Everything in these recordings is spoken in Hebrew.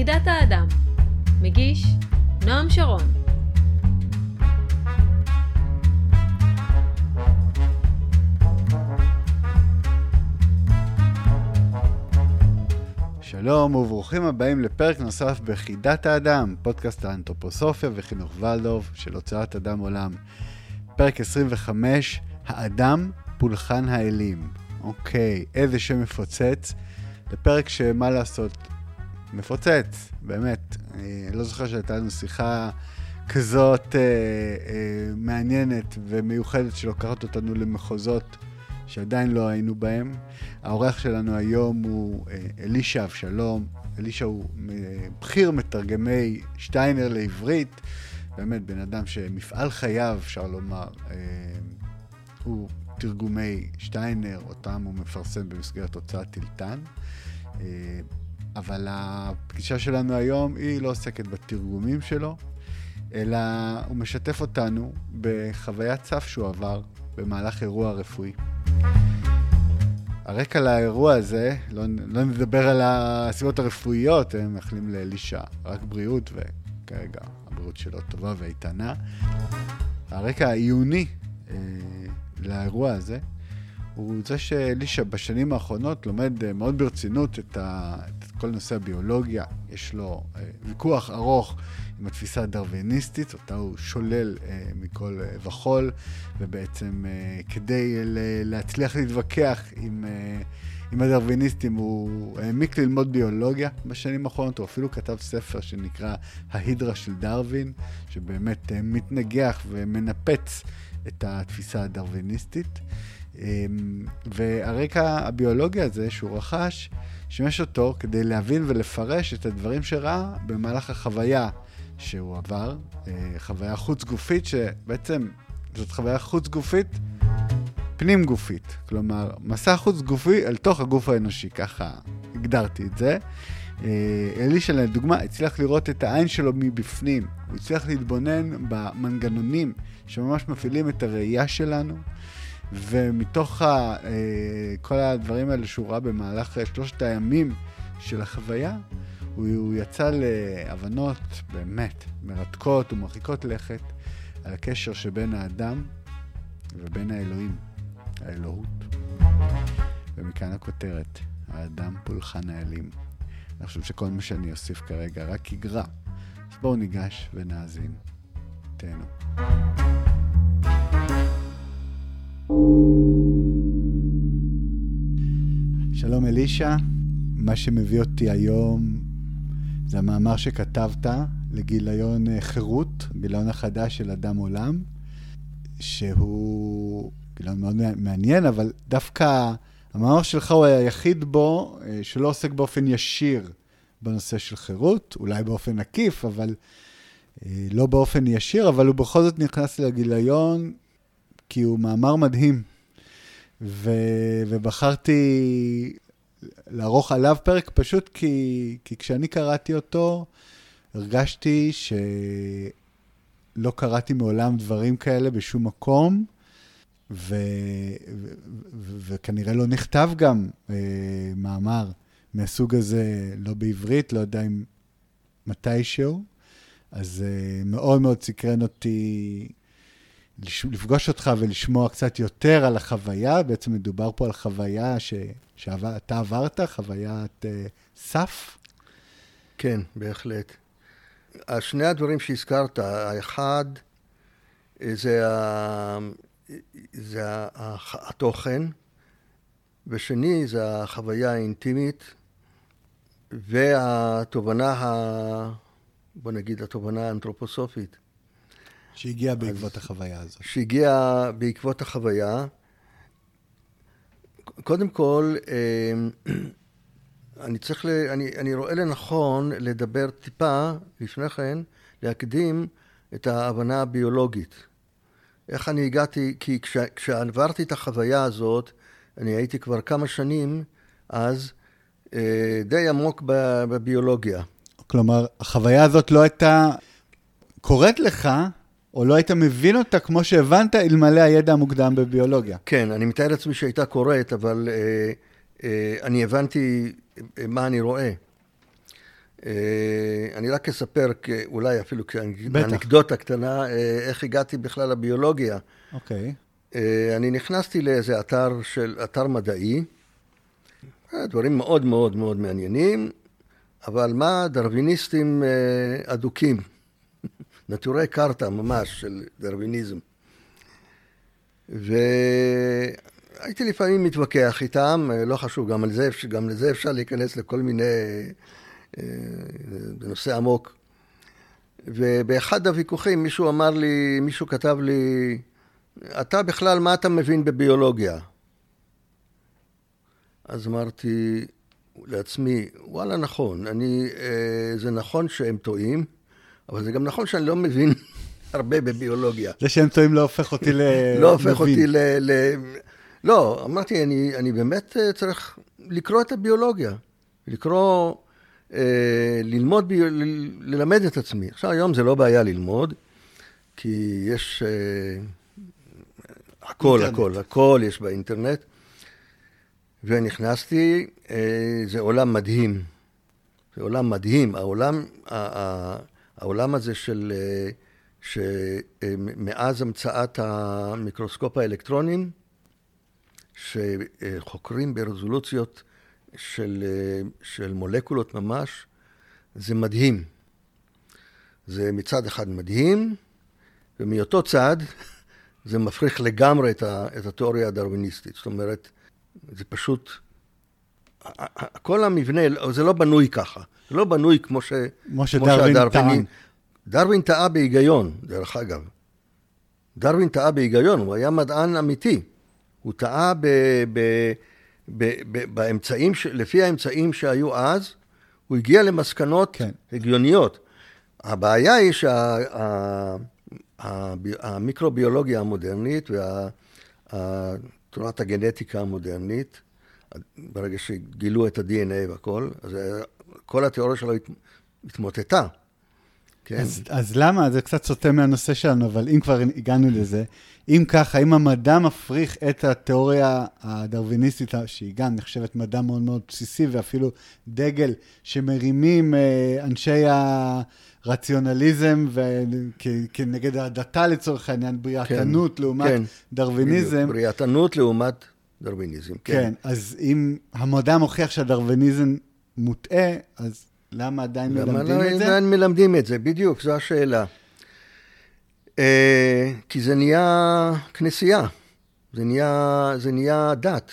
בחידת האדם. מגיש נועם שרון. שלום וברוכים הבאים לפרק נוסף בחידת האדם, פודקאסט האנתרופוסופיה וחינוך ולדורף של הוצאת אדם עולם. פרק 25, האדם פולחן האלים. אוקיי, איזה שם מפוצץ. לפרק שמה לעשות, מפוצץ, באמת. אני לא זוכר שהייתה לנו שיחה כזאת אה, אה, מעניינת ומיוחדת שלוקחת אותנו למחוזות שעדיין לא היינו בהם. האורח שלנו היום הוא אה, אלישע אבשלום. אלישע הוא אה, בכיר מתרגמי שטיינר לעברית. באמת, בן אדם שמפעל חייו, אפשר לומר, אה, הוא תרגומי שטיינר, אותם הוא מפרסם במסגרת הוצאת טילטן. אבל הפגישה שלנו היום היא לא עוסקת בתרגומים שלו, אלא הוא משתף אותנו בחוויית סף שהוא עבר במהלך אירוע רפואי. הרקע לאירוע הזה, לא, לא נדבר על הסיבות הרפואיות, הם מאחלים לאלישע רק בריאות, וכרגע הבריאות שלו טובה ואיתנה. הרקע העיוני אה, לאירוע הזה, הוא זה שאלישע בשנים האחרונות לומד אה, מאוד ברצינות את, ה, את כל נושא הביולוגיה. יש לו אה, ויכוח ארוך עם התפיסה הדרוויניסטית, אותה הוא שולל אה, מכל וכול, ובעצם כדי להצליח להתווכח עם, עם הדרוויניסטים, הוא העמיק ללמוד ביולוגיה בשנים האחרונות, הוא אפילו כתב ספר שנקרא ההידרה של דרווין, שבאמת מתנגח ומנפץ את התפיסה הדרוויניסטית. אמ, והרקע הביולוגי הזה שהוא רכש, שימש אותו כדי להבין ולפרש את הדברים שראה במהלך החוויה שהוא עבר, אה, חוויה חוץ גופית, שבעצם זאת חוויה חוץ גופית, פנים גופית. כלומר, מסע חוץ גופי אל תוך הגוף האנושי, ככה הגדרתי את זה. אה, אלישע, לדוגמה, הצליח לראות את העין שלו מבפנים. הוא הצליח להתבונן במנגנונים שממש מפעילים את הראייה שלנו. ומתוך ה, אה, כל הדברים האלה שהוא ראה במהלך שלושת הימים של החוויה, הוא, הוא יצא להבנות באמת מרתקות ומרחיקות לכת על הקשר שבין האדם ובין האלוהים, האלוהות. ומכאן הכותרת, האדם פולחן האלים. אני חושב שכל מה שאני אוסיף כרגע רק יגרע. אז בואו ניגש ונאזין. תהנו. שלום אלישע, מה שמביא אותי היום זה המאמר שכתבת לגיליון אה, חירות, גיליון החדש של אדם עולם, שהוא גיליון מאוד מעניין, אבל דווקא המאמר שלך הוא היחיד בו אה, שלא עוסק באופן ישיר בנושא של חירות, אולי באופן עקיף, אבל אה, לא באופן ישיר, אבל הוא בכל זאת נכנס לגיליון כי הוא מאמר מדהים. ו, ובחרתי לערוך עליו פרק פשוט כי, כי כשאני קראתי אותו, הרגשתי שלא קראתי מעולם דברים כאלה בשום מקום, ו, ו, ו, וכנראה לא נכתב גם אה, מאמר מהסוג הזה, לא בעברית, לא יודע אם מתישהו. אז אה, מאוד מאוד סקרן אותי לפגוש אותך ולשמוע קצת יותר על החוויה. בעצם מדובר פה על חוויה ש... שאתה עברת, חוויית uh, סף. כן, בהחלט. שני הדברים שהזכרת, האחד אה, זה, ה... זה התוכן, ושני זה החוויה האינטימית והתובנה, ה... בוא נגיד, התובנה האנתרופוסופית. שהגיעה בעקבות החוויה הזאת. שהגיעה בעקבות החוויה. קודם כל, אה, אני צריך, ל, אני, אני רואה לנכון לדבר טיפה, לפני כן, להקדים את ההבנה הביולוגית. איך אני הגעתי, כי כש, כשעברתי את החוויה הזאת, אני הייתי כבר כמה שנים אז אה, די עמוק בביולוגיה. כלומר, החוויה הזאת לא הייתה קורית לך או לא היית מבין אותה כמו שהבנת אלמלא הידע המוקדם בביולוגיה. כן, אני מתאר לעצמי שהייתה קורית, אבל אה, אה, אני הבנתי אה, מה אני רואה. אני רק אספר, אולי אפילו כאנקדוטה קטנה, איך הגעתי בכלל לביולוגיה. אוקיי. אני נכנסתי לאיזה אתר של, אתר מדעי, דברים מאוד מאוד מאוד מעניינים, אבל מה, דרוויניסטים אדוקים, נטורי קרתא ממש של דרוויניזם. והייתי לפעמים מתווכח איתם, לא חשוב, גם, זה, גם לזה אפשר להיכנס לכל מיני, בנושא עמוק. ובאחד הוויכוחים מישהו אמר לי, מישהו כתב לי, אתה בכלל, מה אתה מבין בביולוגיה? אז אמרתי לעצמי, וואלה, נכון, אני, זה נכון שהם טועים, אבל זה גם נכון שאני לא מבין הרבה בביולוגיה. זה שהם טועים לא הופך אותי ל... לא הופך אותי ל... ל... לא, אמרתי, אני, אני באמת צריך לקרוא את הביולוגיה, לקרוא, אה, ללמוד, ב... ללמד את עצמי. עכשיו, היום זה לא בעיה ללמוד, כי יש אה, הכל, אינטרנט. הכל, הכל יש באינטרנט. ונכנסתי, אה, זה עולם מדהים. זה עולם מדהים. העולם, העולם הזה של... אה, שמאז המצאת המיקרוסקופ האלקטרונים, שחוקרים ברזולוציות של, של מולקולות ממש, זה מדהים. זה מצד אחד מדהים, ומאותו צד זה מפריך לגמרי את, ה, את התיאוריה הדרוויניסטית. זאת אומרת, זה פשוט... כל המבנה, זה לא בנוי ככה. זה לא בנוי כמו, ש, כמו שדרווין טען. דרווין טעה בהיגיון, דרך אגב. דרווין טעה בהיגיון, הוא היה מדען אמיתי. הוא טעה ב, ב, ב, ב, באמצעים, ש, לפי האמצעים שהיו אז, הוא הגיע למסקנות כן. הגיוניות. הבעיה היא שהמיקרוביולוגיה שה, המודרנית ותורת הגנטיקה המודרנית, ברגע שגילו את ה-DNA והכל, אז כל התיאוריה שלו התמוטטה. כן. אז, אז למה? זה קצת סוטה מהנושא שלנו, אבל אם כבר הגענו לזה, אם ככה, אם המדע מפריך את התיאוריה הדרוויניסטית, שהיא גם נחשבת מדע מאוד מאוד בסיסי, ואפילו דגל שמרימים אה, אנשי הרציונליזם, כנגד הדתה לצורך העניין, בריאתנות כן, לעומת כן, דרוויניזם. בדיוק, בריאתנות לעומת דרוויניזם, כן. כן, אז אם המדע מוכיח שהדרוויניזם מוטעה, אז למה עדיין למה מלמדים לא, את זה? למה עדיין מלמדים את זה, בדיוק, זו השאלה. אה, כי זה נהיה כנסייה, זה נהיה, זה נהיה דת.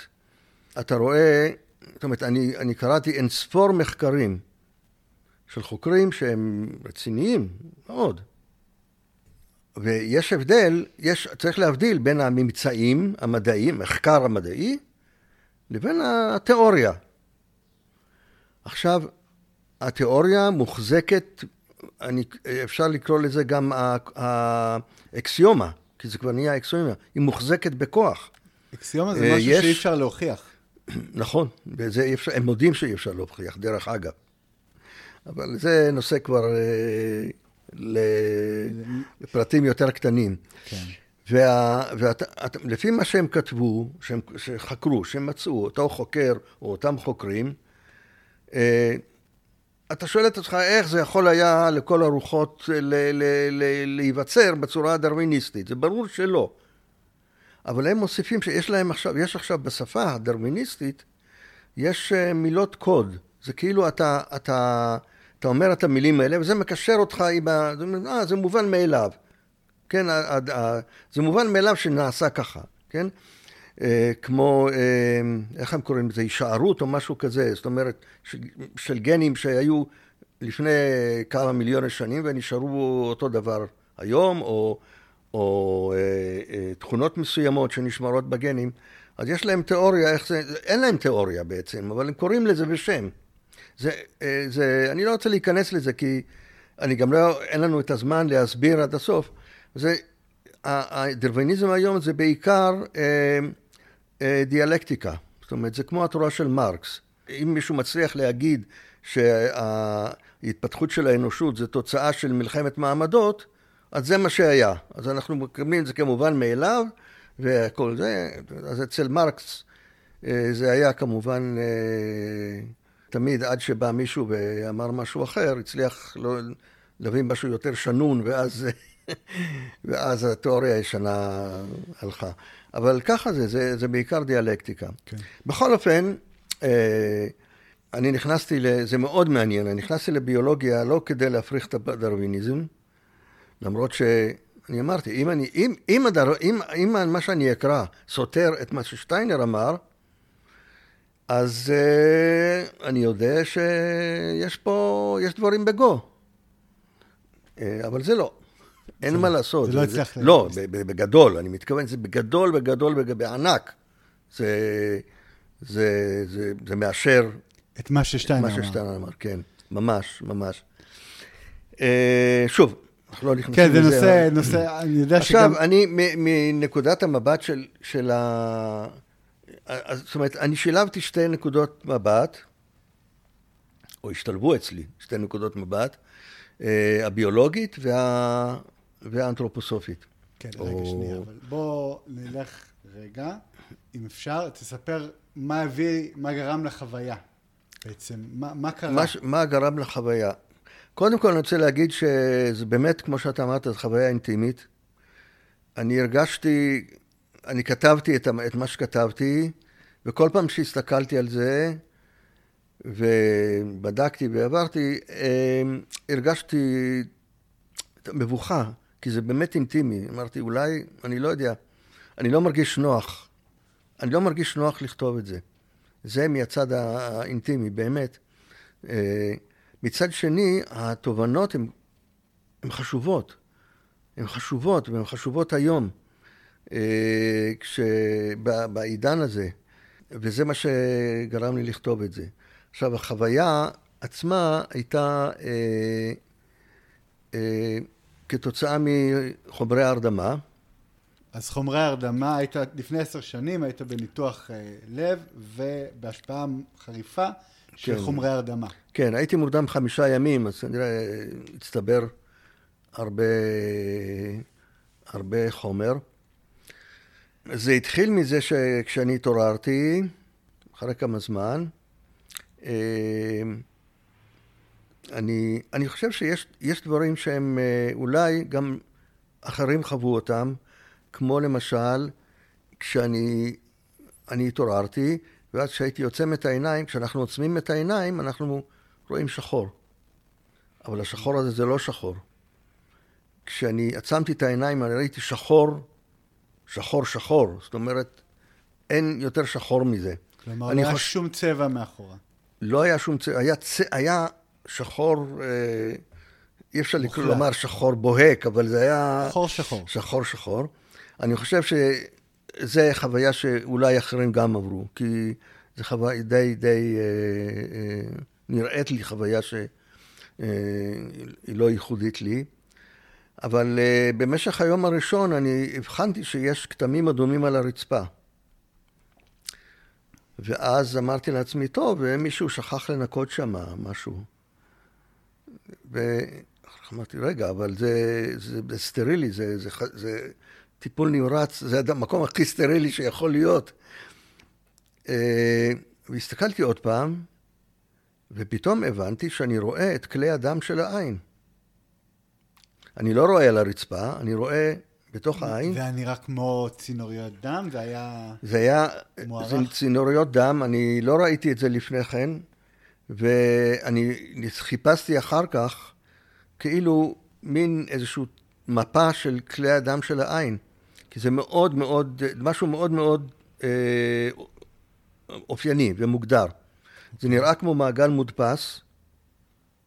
אתה רואה, זאת אומרת, אני, אני קראתי אין ספור מחקרים של חוקרים שהם רציניים מאוד. ויש הבדל, יש, צריך להבדיל בין הממצאים המדעיים, מחקר המדעי, לבין התיאוריה. עכשיו, התיאוריה מוחזקת, אני, אפשר לקרוא לזה גם האקסיומה, כי זה כבר נהיה אקסיומה, היא מוחזקת בכוח. אקסיומה זה משהו יש, שאי אפשר להוכיח. נכון, וזה אפשר, הם מודים שאי אפשר להוכיח, דרך אגב. אבל זה נושא כבר אה, לפרטים יותר קטנים. כן. ולפי מה שהם כתבו, שהם, שחקרו, שהם מצאו, אותו חוקר או אותם חוקרים, אה, אתה שואל את עצמך איך זה יכול היה לכל הרוחות להיווצר בצורה הדרוויניסטית. זה ברור שלא. אבל הם מוסיפים שיש להם עכשיו, יש עכשיו בשפה הדרוויניסטית, יש אה, מילות קוד. זה כאילו אתה, אתה, אתה אומר את המילים האלה, וזה מקשר אותך עם ה... אה, זה מובן מאליו. כן, זה מובן מאליו שנעשה ככה, כן? אה, כמו, אה, איך הם קוראים לזה, הישארות או משהו כזה, זאת אומרת, של, של גנים שהיו לפני כמה מיליוני שנים ונשארו אותו דבר היום, או, או אה, אה, תכונות מסוימות שנשמרות בגנים, אז יש להם תיאוריה, איך זה, אין להם תיאוריה בעצם, אבל הם קוראים לזה בשם. זה, אה, זה, אני לא רוצה להיכנס לזה, כי אני גם לא, אין לנו את הזמן להסביר עד הסוף. זה, הדרוויניזם היום זה בעיקר אה, דיאלקטיקה. זאת אומרת, זה כמו התורה של מרקס. אם מישהו מצליח להגיד שההתפתחות של האנושות זה תוצאה של מלחמת מעמדות, אז זה מה שהיה. אז אנחנו מקבלים את זה כמובן מאליו, וכל זה, אז אצל מרקס אה, זה היה כמובן, אה, תמיד עד שבא מישהו ואמר משהו אחר, הצליח לא, להבין משהו יותר שנון, ואז, ואז התיאוריה הישנה הלכה. אבל ככה זה, זה, זה בעיקר דיאלקטיקה. כן. בכל אופן, אה, אני נכנסתי, ל... זה מאוד מעניין, אני נכנסתי לביולוגיה לא כדי להפריך את הדרוויניזם, למרות שאני אמרתי, אם, אני, אם, אם, הדר, אם, אם מה שאני אקרא סותר את מה ששטיינר אמר, אז uh, אני יודע שיש פה, יש דברים בגו. Uh, אבל זה לא. אין מה לעשות. זה, זה לא הצליח. לא, בגדול, אני מתכוון, זה בגדול, בגדול, בענק. זה, זה, זה, זה מאשר... את מה ששטיינר אמר. מה ששטיינר אמר, כן. ממש, ממש. Uh, שוב, אנחנו לא נכנסים לזה. כן, זה נושא, נושא, אני יודע שגם... עכשיו, אני, מנקודת המבט של, של ה... זאת אומרת, אני שילבתי שתי נקודות מבט, או השתלבו אצלי שתי נקודות מבט, הביולוגית וה... והאנתרופוסופית. כן, או... רגע, שנייה, אבל בוא נלך רגע, אם אפשר, תספר מה הביא, מה גרם לחוויה בעצם, מה, מה קרה? מה, מה גרם לחוויה? קודם כל אני רוצה להגיד שזה באמת, כמו שאתה אמרת, זו חוויה אינטימית. אני הרגשתי, אני כתבתי את, את מה שכתבתי, וכל פעם שהסתכלתי על זה, ובדקתי ועברתי, אמ, הרגשתי מבוכה, כי זה באמת אינטימי. אמרתי, אולי, אני לא יודע, אני לא מרגיש נוח. אני לא מרגיש נוח לכתוב את זה. זה מהצד האינטימי, באמת. אה, מצד שני, התובנות הן חשובות. הן חשובות, והן חשובות היום. אה, כשבעידן הזה, וזה מה שגרם לי לכתוב את זה. עכשיו, החוויה עצמה הייתה אה, אה, כתוצאה מחומרי הרדמה. אז חומרי הרדמה, היית לפני עשר שנים, היית בניתוח אה, לב ובהשפעה חריפה של כן. חומרי הרדמה. כן, הייתי מורדם חמישה ימים, אז כנראה הצטבר הרבה, הרבה חומר. זה התחיל מזה שכשאני התעוררתי, אחרי כמה זמן, אה, אני, אני חושב שיש דברים שהם אה, אולי גם אחרים חוו אותם, כמו למשל, כשאני אני התעוררתי, ואז כשהייתי עוצם את העיניים, כשאנחנו עוצמים את העיניים, אנחנו רואים שחור. אבל השחור הזה זה לא שחור. כשאני עצמתי את העיניים, אני ראיתי שחור שחור שחור, זאת אומרת, אין יותר שחור מזה. כלומר, לא היה חוש... שום צבע מאחורה. לא היה שום צבע, היה, צ... היה שחור, אה, אי אפשר לקרוא לומר שחור בוהק, אבל זה היה... שחור שחור. שחור שחור. אני חושב שזו חוויה שאולי אחרים גם עברו, כי זו חוויה די, די, אה, אה, נראית לי חוויה שהיא לא ייחודית לי. אבל במשך היום הראשון אני הבחנתי שיש כתמים אדומים על הרצפה. ואז אמרתי לעצמי, טוב, מישהו שכח לנקות שם משהו. ואמרתי, רגע, אבל זה, זה, זה סטרילי, זה, זה, זה טיפול נמרץ, זה המקום הכי סטרילי שיכול להיות. Uh, והסתכלתי עוד פעם, ופתאום הבנתי שאני רואה את כלי הדם של העין. אני לא רואה על הרצפה, אני רואה בתוך העין. זה היה נראה כמו צינוריות דם? זה היה זה היה מוערך? זה צינוריות דם, אני לא ראיתי את זה לפני כן, ואני חיפשתי אחר כך כאילו מין איזושהי מפה של כלי הדם של העין, כי זה מאוד מאוד, משהו מאוד מאוד אה, אופייני ומוגדר. זה נראה כמו מעגל מודפס,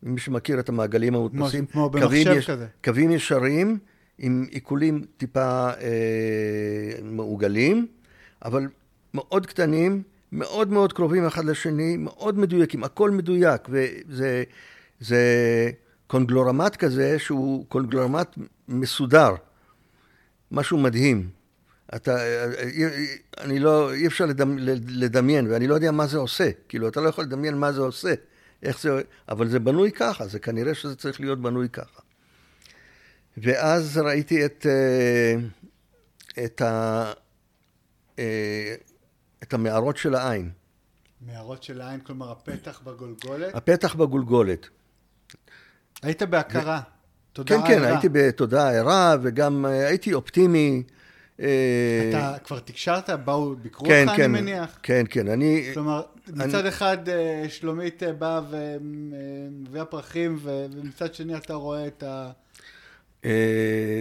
מי שמכיר את המעגלים המודפסים, כמו במחשב יש, כזה. קווים ישרים עם עיקולים טיפה אה, מעוגלים, אבל מאוד קטנים, מאוד מאוד קרובים אחד לשני, מאוד מדויקים, הכל מדויק, וזה זה קונגלורמט כזה שהוא קונגלורמט מסודר, משהו מדהים. אתה, אני לא, אי אפשר לדמיין, ואני לא יודע מה זה עושה. כאילו, אתה לא יכול לדמיין מה זה עושה. איך זה, אבל זה בנוי ככה, זה כנראה שזה צריך להיות בנוי ככה. ואז ראיתי את, אה, את, ה, אה, את המערות של העין. מערות של העין, כלומר הפתח בגולגולת? הפתח בגולגולת. היית בהכרה, תודה כן, כן, הייתי בתודעה ערה, וגם אה, הייתי אופטימי. אה, אתה כבר תקשרת, באו, ביקרו כן, אותך, כן, אני מניח? כן, כן, אני... כלומר, אני- מצד אחד אה, שלומית אה, באה ומביאה פרחים, ו- ומצד שני אתה רואה את ה...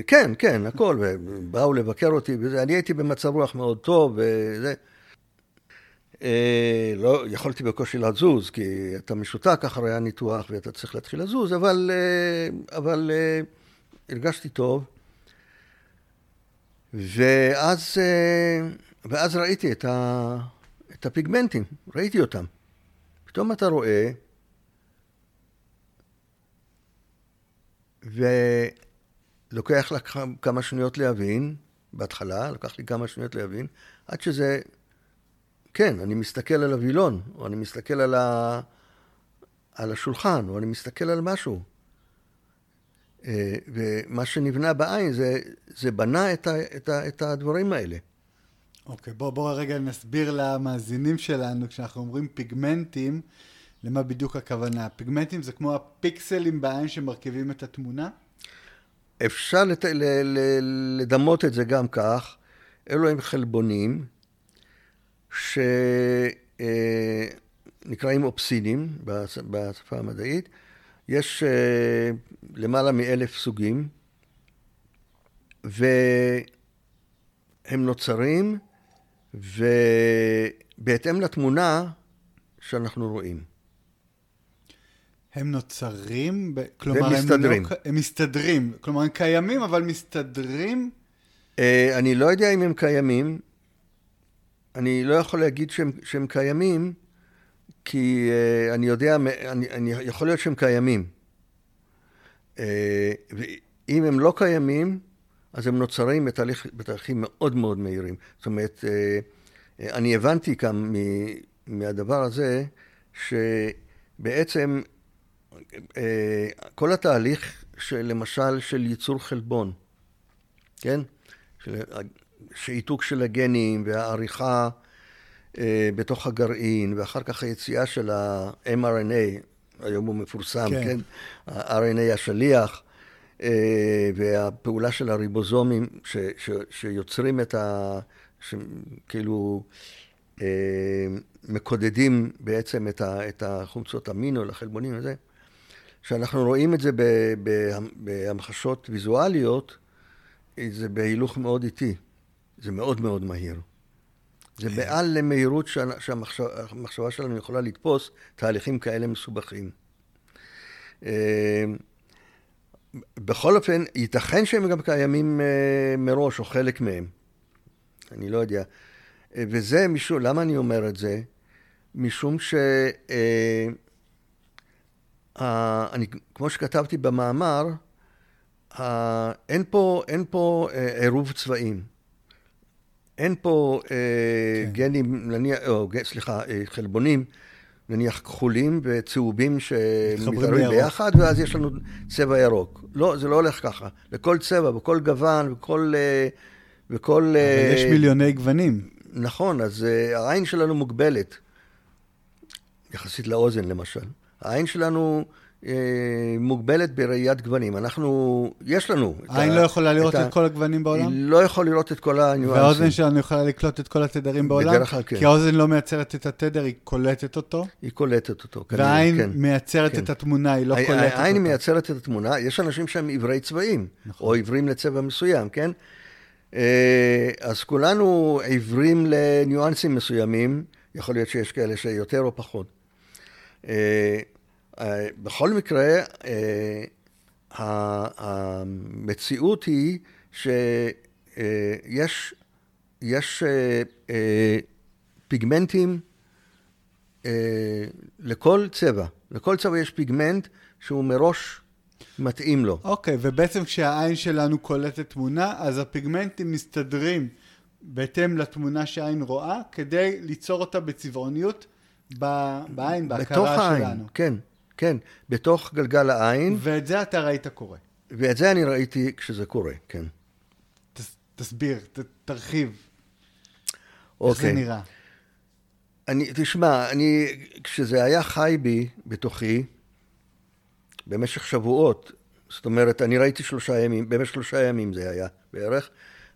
כן, כן, הכל, ובאו לבקר אותי, אני הייתי במצב רוח מאוד טוב, וזה. אה, לא, יכולתי בקושי לזוז, כי אתה משותק אחרי הניתוח ואתה צריך להתחיל לזוז, אבל, אה, אבל אה, הרגשתי טוב. ואז, ואז ראיתי את, ה, את הפיגמנטים, ראיתי אותם. פתאום אתה רואה, ולוקח לך כמה שניות להבין, בהתחלה, לקח לי כמה שניות להבין, עד שזה, כן, אני מסתכל על הווילון, או אני מסתכל על, ה, על השולחן, או אני מסתכל על משהו. אה, ומה שנבנה בעין, זה, זה בנה את, ה, את, ה, את הדברים האלה. אוקיי, בוא, בוא רגע נסביר למאזינים שלנו, כשאנחנו אומרים פיגמנטים, למה בדיוק הכוונה. פיגמנטים זה כמו הפיקסלים בעין שמרכיבים את התמונה? אפשר לת... ל... ל... לדמות את זה גם כך. אלו הם חלבונים שנקראים אופסינים בש- בשפה המדעית. יש אה, למעלה מאלף סוגים, והם נוצרים ובהתאם לתמונה שאנחנו רואים. הם נוצרים, ב... כלומר, והם מסתדרים. הם, לא... הם מסתדרים. כלומר, הם קיימים, אבל מסתדרים. אה, אני לא יודע אם הם קיימים. אני לא יכול להגיד שהם, שהם קיימים, כי אה, אני יודע, אני, אני, יכול להיות שהם קיימים. אה, ואם הם לא קיימים, אז הם נוצרים בתהליך, בתהליכים מאוד מאוד מהירים. זאת אומרת, אה, אה, אני הבנתי כאן מ- מהדבר הזה, שבעצם אה, כל התהליך, של, למשל, של ייצור חלבון, כן? של שעיתוק של הגנים והעריכה אה, בתוך הגרעין, ואחר כך היציאה של ה-mRNA, היום הוא מפורסם, כן. כן? ה-RNA השליח, אה, והפעולה של הריבוזומים ש, ש, שיוצרים את ה... שכאילו אה, מקודדים בעצם את, ה, את החומצות אמינו לחלבונים וזה. כשאנחנו רואים את זה בהמחשות ויזואליות, זה בהילוך מאוד איטי. זה מאוד מאוד מהיר. זה מעל למהירות שה- שהמחשבה שלנו יכולה לתפוס תהליכים כאלה מסובכים. אה, בכל אופן, ייתכן שהם גם קיימים אה, מראש, או חלק מהם. אני לא יודע. אה, וזה משום, למה אני אומר את זה? משום ש... אה, אני, כמו שכתבתי במאמר, אין פה, אין פה אה, עירוב צבעים. אין פה אה, כן. גנים, נניח, או, סליחה, אה, חלבונים, נניח כחולים וצהובים מתחברים שמתערבים לירוק. ביחד, ואז יש לנו צבע ירוק. לא, זה לא הולך ככה. לכל צבע, בכל גוון, בכל... אה, בכל אבל אה, יש מיליוני גוונים. נכון, אז uh, העין שלנו מוגבלת, יחסית לאוזן למשל. העין שלנו מוגבלת בראיית גוונים. אנחנו, יש לנו. את העין ה- לא יכולה לראות ה- את כל הגוונים בעולם? היא לא יכול לראות את כל הניואנסים. והאוזן שלנו יכולה לקלוט את כל התדרים בעולם? בדרך כלל כן. כי האוזן לא מייצרת את התדר, היא קולטת אותו, היא קולטת אותו, כנראה, והעין כן. מייצרת כן. את התמונה, היא לא הע- קולטת העין אותה. מייצרת את התמונה, יש אנשים שהם עיוורי צבעים, נכון. או עיוורים לצבע מסוים, כן? אה, אז כולנו עיוורים לניואנסים מסוימים, יכול להיות שיש כאלה שיותר או פחות. אה, בכל מקרה, אה, המציאות היא שיש יש, אה, אה, פיגמנטים לכל צבע. לכל צבע יש פיגמנט שהוא מראש מתאים לו. אוקיי, ובעצם כשהעין שלנו קולטת תמונה, אז הפיגמנטים מסתדרים בהתאם לתמונה שהעין רואה, כדי ליצור אותה בצבעוניות בעין, בתוך בהכרה העין, שלנו. כן, כן, בתוך גלגל העין, ואת זה אתה ראית קורה. ואת זה אני ראיתי כשזה קורה, כן. תס, תסביר, ת, תרחיב. איך אוקיי. זה נראה? אני, תשמע, אני, כשזה היה חי בי, בתוכי, במשך שבועות, זאת אומרת, אני ראיתי שלושה ימים, במשך שלושה ימים זה היה בערך,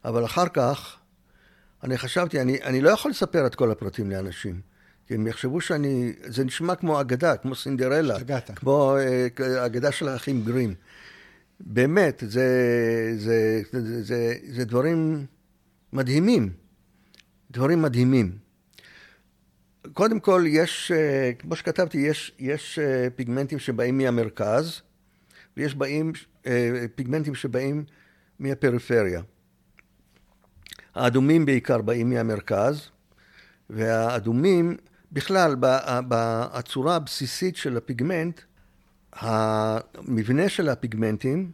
אבל אחר כך, אני חשבתי, אני, אני לא יכול לספר את כל הפרטים לאנשים. כי הם יחשבו שאני, זה נשמע כמו אגדה, כמו סינדרלה. השתגעת. כמו אה, אגדה של האחים גרים. באמת, זה, זה, זה, זה, זה דברים מדהימים. דברים מדהימים. קודם כל, יש, אה, כמו שכתבתי, יש, יש אה, פיגמנטים שבאים מהמרכז, ויש באים, פיגמנטים שבאים מהפריפריה. האדומים בעיקר באים מהמרכז, והאדומים, בכלל, בצורה הבסיסית של הפיגמנט, המבנה של הפיגמנטים,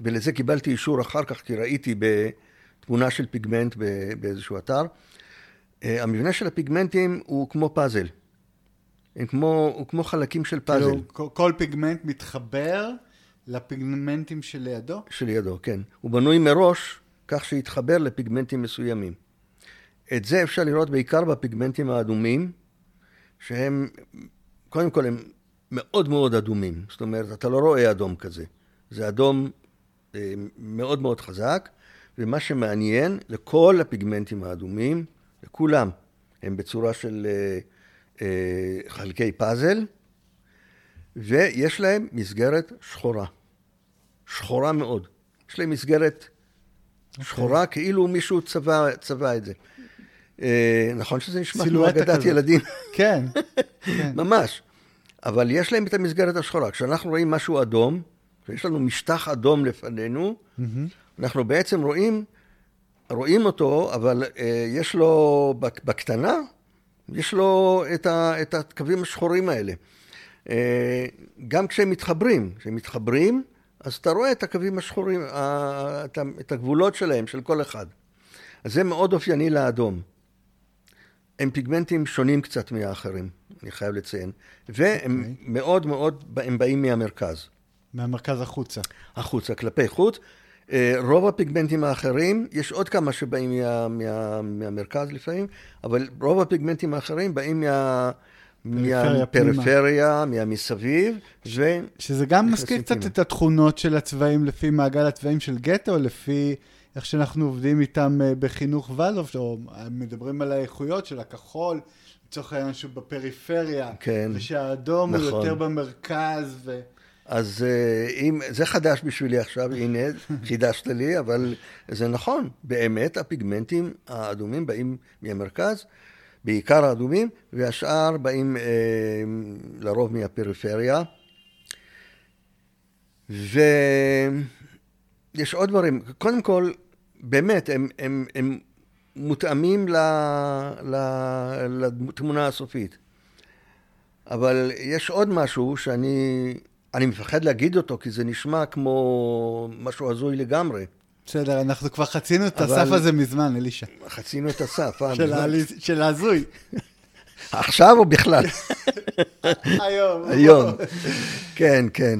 ולזה קיבלתי אישור אחר כך, כי ראיתי בתמונה של פיגמנט באיזשהו אתר, אה, המבנה של הפיגמנטים הוא כמו פאזל. הם כמו, הוא כמו חלקים של פאזל. כאילו, כל, כל פיגמנט מתחבר לפיגמנטים שלידו? שלידו, כן. הוא בנוי מראש כך שיתחבר לפיגמנטים מסוימים. את זה אפשר לראות בעיקר בפיגמנטים האדומים, שהם, קודם כל הם מאוד מאוד אדומים. זאת אומרת, אתה לא רואה אדום כזה. זה אדום אה, מאוד מאוד חזק, ומה שמעניין, לכל הפיגמנטים האדומים, לכולם, הם בצורה של אה, אה, חלקי פאזל, ויש להם מסגרת שחורה. שחורה מאוד. יש להם מסגרת okay. אוקיי. שחורה, כאילו מישהו צבע, צבע את זה. אה, נכון שזה נשמע כמו אגדת ילדים. כן, כן. ממש. אבל יש להם את המסגרת השחורה. כשאנחנו רואים משהו אדום, ויש לנו משטח אדום לפנינו, mm-hmm. אנחנו בעצם רואים, רואים אותו, אבל אה, יש לו בקטנה, יש לו את, ה, את הקווים השחורים האלה. אה, גם כשהם מתחברים, כשהם מתחברים, אז אתה רואה את הקווים השחורים, את, את הגבולות שלהם, של כל אחד. אז זה מאוד אופייני לאדום. הם פיגמנטים שונים קצת מהאחרים, אני חייב לציין. והם okay. אוקיי. מאוד מאוד, הם באים מהמרכז. מהמרכז החוצה. החוצה, כלפי חוץ. אה, רוב הפיגמנטים האחרים, יש עוד כמה שבאים מה, מה, מהמרכז לפעמים, אבל רוב הפיגמנטים האחרים באים מה... מהפריפריה, מהמסביב, ו... שזה גם מזכיר קצת את התכונות של הצבעים לפי מעגל הצבעים של גטו, לפי איך שאנחנו עובדים איתם אה, בחינוך ולדוף, או מדברים על האיכויות של הכחול, לצורך העניין שהוא בפריפריה, כן, ושהאדום נכון. הוא יותר במרכז, ו... אז אה, אם, זה חדש בשבילי עכשיו, הנה, חידשת לי, אבל זה נכון, באמת הפיגמנטים האדומים באים מהמרכז, בעיקר האדומים, והשאר באים אה, לרוב מהפריפריה. ויש עוד דברים, קודם כל, באמת, הם, הם, הם מותאמים ל, ל, לתמונה הסופית. אבל יש עוד משהו שאני אני מפחד להגיד אותו, כי זה נשמע כמו משהו הזוי לגמרי. בסדר, אנחנו כבר חצינו את. הסף הזה מזמן, אלישע. חצינו את הסף, אה, של, ההזוי. עכשיו או בכלל? היום. היום. כן, כן.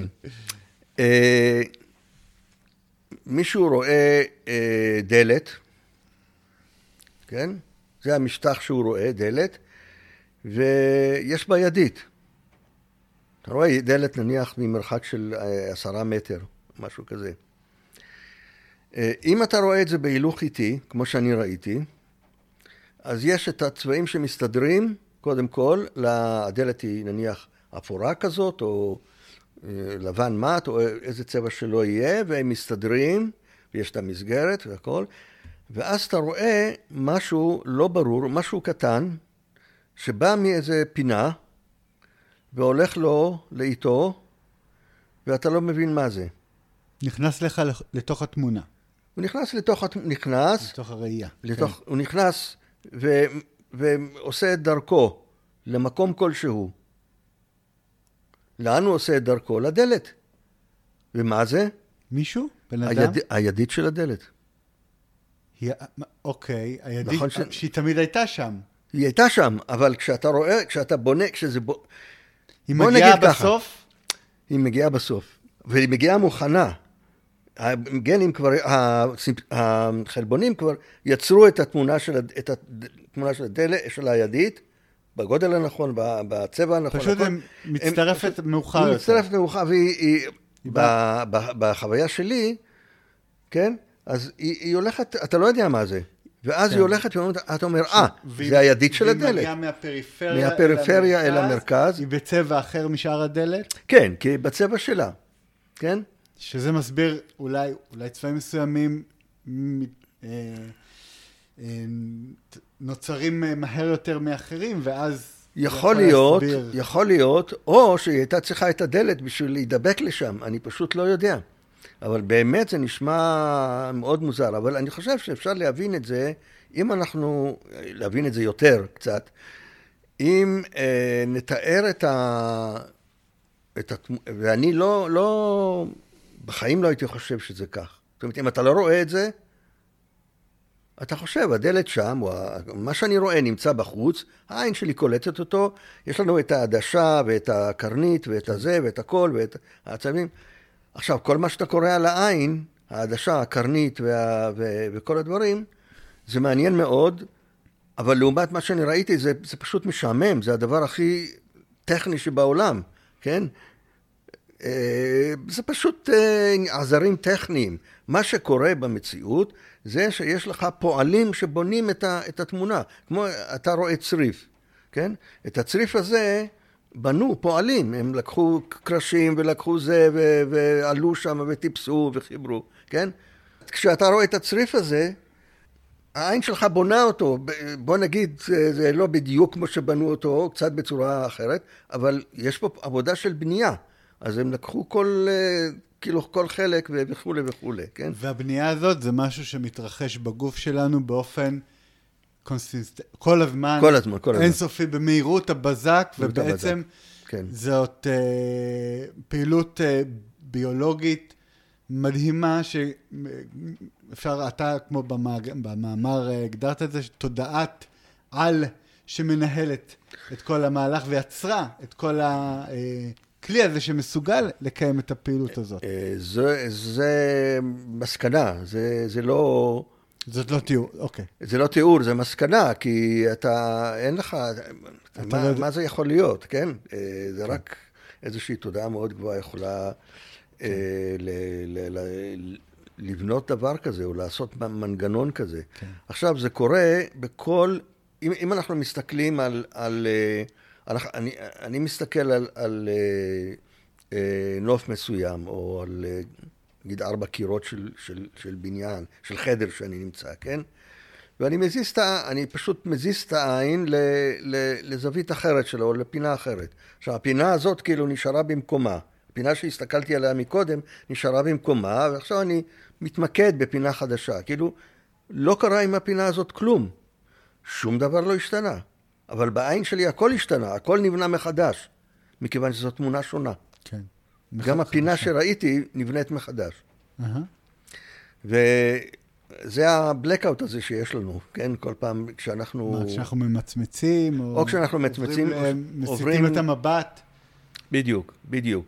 מישהו רואה אה, דלת, כן? זה המשטח שהוא רואה, דלת, ויש בה ידית. אתה רואה דלת נניח ממרחק של אה, עשרה מטר, משהו כזה. אה, אם אתה רואה את זה בהילוך איטי, כמו שאני ראיתי, אז יש את הצבעים שמסתדרים, קודם כל, הדלת היא נניח אפורה כזאת, או לבן מת, או איזה צבע שלא יהיה, והם מסתדרים, ויש את המסגרת והכל, ואז אתה רואה משהו לא ברור, משהו קטן, שבא מאיזה פינה, והולך לו לאיתו, ואתה לא מבין מה זה. נכנס לך לתוך התמונה. הוא נכנס לתוך, נכנס... לתוך הראייה. לתוך, כן. הוא נכנס ו, ועושה את דרכו למקום כלשהו. לאן הוא עושה את דרכו? לדלת. ומה זה? מישהו? בן אדם? היד, הידית של הדלת. היא, אוקיי, הידית, נכון ש... שהיא תמיד הייתה שם. היא הייתה שם, אבל כשאתה רואה, כשאתה בונה, כשזה... בו... היא מגיעה בסוף? ככה, היא מגיעה בסוף, והיא מגיעה מוכנה. הגנים כבר, החלבונים כבר יצרו את התמונה של, את התמונה של הדלת, של הידית, בגודל הנכון, ב- בצבע הנכון. פשוט הכל- הם מצטרפת מאוחר היא יותר. מצטרפת מאוחר, והיא, היא, היא ב- ב- בחוויה שלי, כן? אז היא, היא הולכת, אתה לא יודע מה זה. ואז כן. היא הולכת ואומרת, אתה אומר, אה, והיא- זה הידית של והיא הדלת. מגיעה מהפריפריה, מהפריפריה אל המרכז. היא בצבע אחר משאר הדלת, כן, כי בצבע שלה, כן? שזה מסביר אולי, אולי צבעים מסוימים אה, נוצרים אה, מהר יותר מאחרים, ואז... יכול להיות, להסביר. יכול להיות, או שהיא הייתה צריכה את הדלת בשביל להידבק לשם, אני פשוט לא יודע. אבל באמת זה נשמע מאוד מוזר, אבל אני חושב שאפשר להבין את זה, אם אנחנו, להבין את זה יותר קצת, אם אה, נתאר את ה... את התמ... ואני לא, לא, בחיים לא הייתי חושב שזה כך. זאת אומרת, אם אתה לא רואה את זה, אתה חושב, הדלת שם, או מה שאני רואה נמצא בחוץ, העין שלי קולטת אותו, יש לנו את העדשה ואת הקרנית ואת הזה ואת הכל ואת העצבים. עכשיו, כל מה שאתה קורא על העין, העדשה, הקרנית וה, ו, וכל הדברים, זה מעניין מאוד, אבל לעומת מה שאני ראיתי, זה, זה פשוט משעמם, זה הדבר הכי טכני שבעולם, כן? אה, זה פשוט אה, עזרים טכניים. מה שקורה במציאות זה שיש לך פועלים שבונים את, ה, את התמונה. כמו אתה רואה צריף, כן? את הצריף הזה בנו פועלים. הם לקחו קרשים ולקחו זה ו- ועלו שם וטיפסו וחיברו, כן? כשאתה רואה את הצריף הזה, העין שלך בונה אותו, בוא נגיד, זה, זה לא בדיוק כמו שבנו אותו, קצת בצורה אחרת, אבל יש פה עבודה של בנייה. אז הם לקחו כל, אה, כאילו, כל חלק וכולי וכולי, כן? והבנייה הזאת זה משהו שמתרחש בגוף שלנו באופן קונסיסט... כל הזמן. כל הזמן, כל הזמן. אינסופי במהירות הבזק, ובעצם הבזק, כן. זאת אה, פעילות אה, ביולוגית מדהימה, שאפשר, אתה כמו במאג... במאמר אה, הגדרת את זה, תודעת על שמנהלת את כל המהלך ויצרה את כל הכלי הזה שמסוגל לקיים את הפעילות הזאת. אה, זה, זה מסקנה, זה, זה לא... זאת לא תיאור, אוקיי. זה לא תיאור, זה מסקנה, כי אתה, אין לך, מה, לא מה זה יכול להיות, כן? אה, זה רק איזושהי תודעה מאוד גבוהה יכולה אה, ל, ל, ל, לבנות דבר כזה, או לעשות מנגנון כזה. כן. עכשיו, זה קורה בכל, אם, אם אנחנו מסתכלים על, על, על אני, אני מסתכל על, על אה, אה, נוף מסוים, או על, אה, נגיד, ארבע קירות של, של, של בניין, של חדר שאני נמצא, כן? ואני מזיז את ה... אני פשוט מזיז את העין ל, ל, לזווית אחרת שלו, לפינה אחרת. עכשיו, הפינה הזאת כאילו נשארה במקומה. הפינה שהסתכלתי עליה מקודם נשארה במקומה, ועכשיו אני מתמקד בפינה חדשה. כאילו, לא קרה עם הפינה הזאת כלום. שום דבר לא השתנה. אבל בעין שלי הכל השתנה, הכל נבנה מחדש, מכיוון שזו תמונה שונה. כן. גם הפינה שראיתי נבנית מחדש. אהה. וזה הבלקאוט הזה שיש לנו, כן? כל פעם כשאנחנו... מה, כשאנחנו ממצמצים, או... או כשאנחנו מצמצים, עוברים, מסיטים עוברים- את המבט. בדיוק, בדיוק.